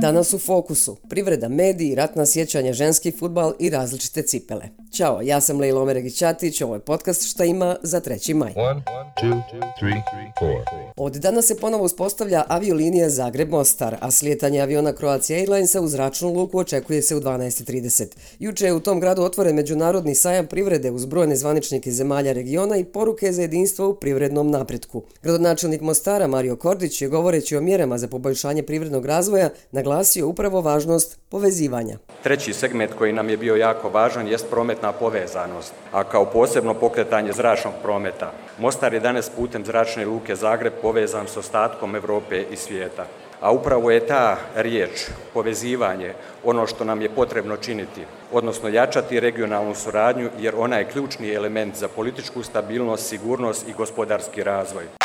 Danas u fokusu privreda, mediji, ratna sjećanja, ženski futbal i različite cipele. Ćao, ja sam Lejla Omeregić-Ćatić, ovo je podcast Šta ima za 3. maj. One, two, three, Od danas se ponovo uspostavlja aviolinija Zagreb-Mostar, a slijetanje aviona Croatia Airlinesa u zračnu luku očekuje se u 12.30. Juče je u tom gradu otvoren međunarodni sajam privrede uz brojne zvaničnike zemalja regiona i poruke za jedinstvo u privrednom napretku. Gradonačelnik Mostara Mario Kordić je govoreći o mjerama za poboljšanje privrednog razvoja naglasio upravo važnost povezivanja. Treći segment koji nam je bio jako važan jest prometna povezanost, a kao posebno pokretanje zračnog prometa. Mostar je danas putem zračne luke Zagreb povezan s ostatkom Evrope i svijeta. A upravo je ta riječ, povezivanje, ono što nam je potrebno činiti, odnosno jačati regionalnu suradnju jer ona je ključni element za političku stabilnost, sigurnost i gospodarski razvoj.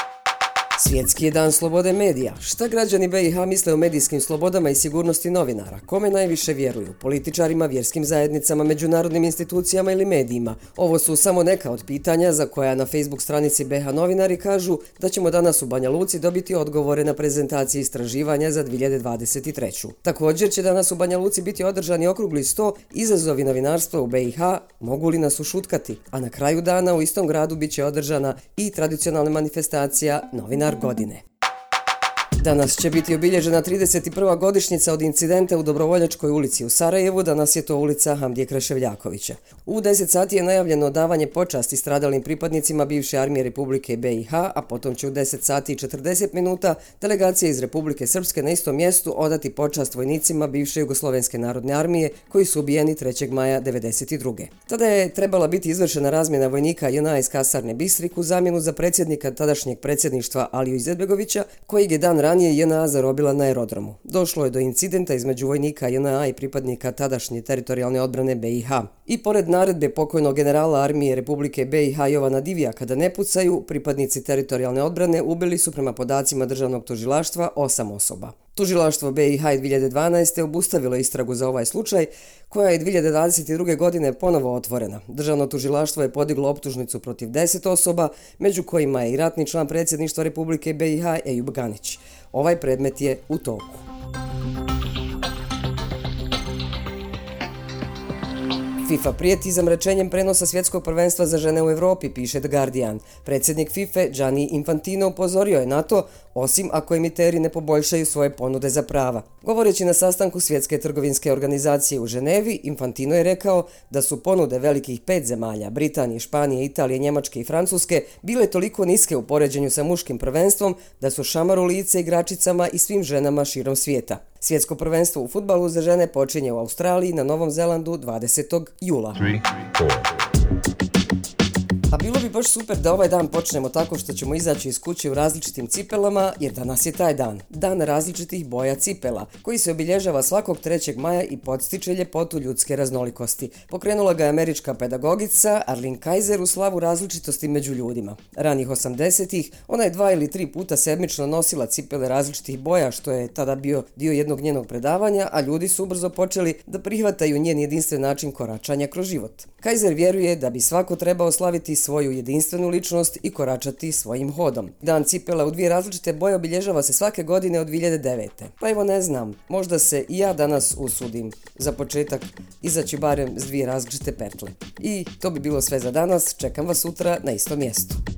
Svjetski je dan slobode medija. Šta građani BiH misle o medijskim slobodama i sigurnosti novinara? Kome najviše vjeruju? Političarima, vjerskim zajednicama, međunarodnim institucijama ili medijima? Ovo su samo neka od pitanja za koja na Facebook stranici BiH novinari kažu da ćemo danas u Banja Luci dobiti odgovore na prezentaciji istraživanja za 2023. Također će danas u Banja Luci biti održani okrugli 100 izazovi novinarstva u BiH, mogu li nas ušutkati? A na kraju dana u istom gradu biće održana i tradicionalna manifestacija novinar godine. Danas će biti obilježena 31. godišnjica od incidenta u Dobrovoljačkoj ulici u Sarajevu, danas je to ulica Hamdije Kreševljakovića. U 10 sati je najavljeno davanje počasti stradalim pripadnicima bivše armije Republike BiH, a potom će u 10 sati i 40 minuta delegacija iz Republike Srpske na istom mjestu odati počast vojnicima bivše Jugoslovenske narodne armije koji su ubijeni 3. maja 1992. Tada je trebala biti izvršena razmjena vojnika JNA iz Kasarne Bistrik u zamjenu za predsjednika tadašnjeg predsjedništva Aliju Izetbegovića, koji je dan ranije ranije JNA zarobila na aerodromu. Došlo je do incidenta između vojnika JNA i pripadnika tadašnje teritorijalne odbrane BiH. I pored naredbe pokojnog generala armije Republike BiH Jovana Divija kada ne pucaju, pripadnici teritorijalne odbrane ubili su prema podacima državnog tužilaštva osam osoba. Tužilaštvo BiH 2012. obustavilo istragu za ovaj slučaj, koja je 2022. godine ponovo otvorena. Državno tužilaštvo je podiglo optužnicu protiv 10 osoba, među kojima je i ratni član predsjedništva Republike BiH Ejub Ganić. Ovaj predmet je u toku. FIFA prijeti zamrečenjem prenosa svjetskog prvenstva za žene u Evropi, piše The Guardian. Predsjednik FIFA, Gianni Infantino, upozorio je na to, osim ako emiteri ne poboljšaju svoje ponude za prava. Govoreći na sastanku Svjetske trgovinske organizacije u Ženevi, Infantino je rekao da su ponude velikih pet zemalja, Britanije, Španije, Italije, Njemačke i Francuske, bile toliko niske u poređenju sa muškim prvenstvom da su šamaru lice igračicama i svim ženama širom svijeta. Svjetsko prvenstvo u futbalu za žene počinje u Australiji na Novom Zelandu 20. jula. Three, A bilo bi baš super da ovaj dan počnemo tako što ćemo izaći iz kuće u različitim cipelama, jer danas je taj dan. Dan različitih boja cipela, koji se obilježava svakog 3. maja i podstiče ljepotu ljudske raznolikosti. Pokrenula ga je američka pedagogica Arlene Kaiser u slavu različitosti među ljudima. Ranih 80-ih ona je dva ili tri puta sedmično nosila cipele različitih boja, što je tada bio dio jednog njenog predavanja, a ljudi su ubrzo počeli da prihvataju njen jedinstven način koračanja kroz život. Kaiser vjeruje da bi svako trebao slaviti svoju jedinstvenu ličnost i koračati svojim hodom. Dan cipela u dvije različite boje obilježava se svake godine od 2009. Pa evo ne znam, možda se i ja danas usudim za početak izaći barem s dvije različite pertle. I to bi bilo sve za danas, čekam vas sutra na istom mjestu.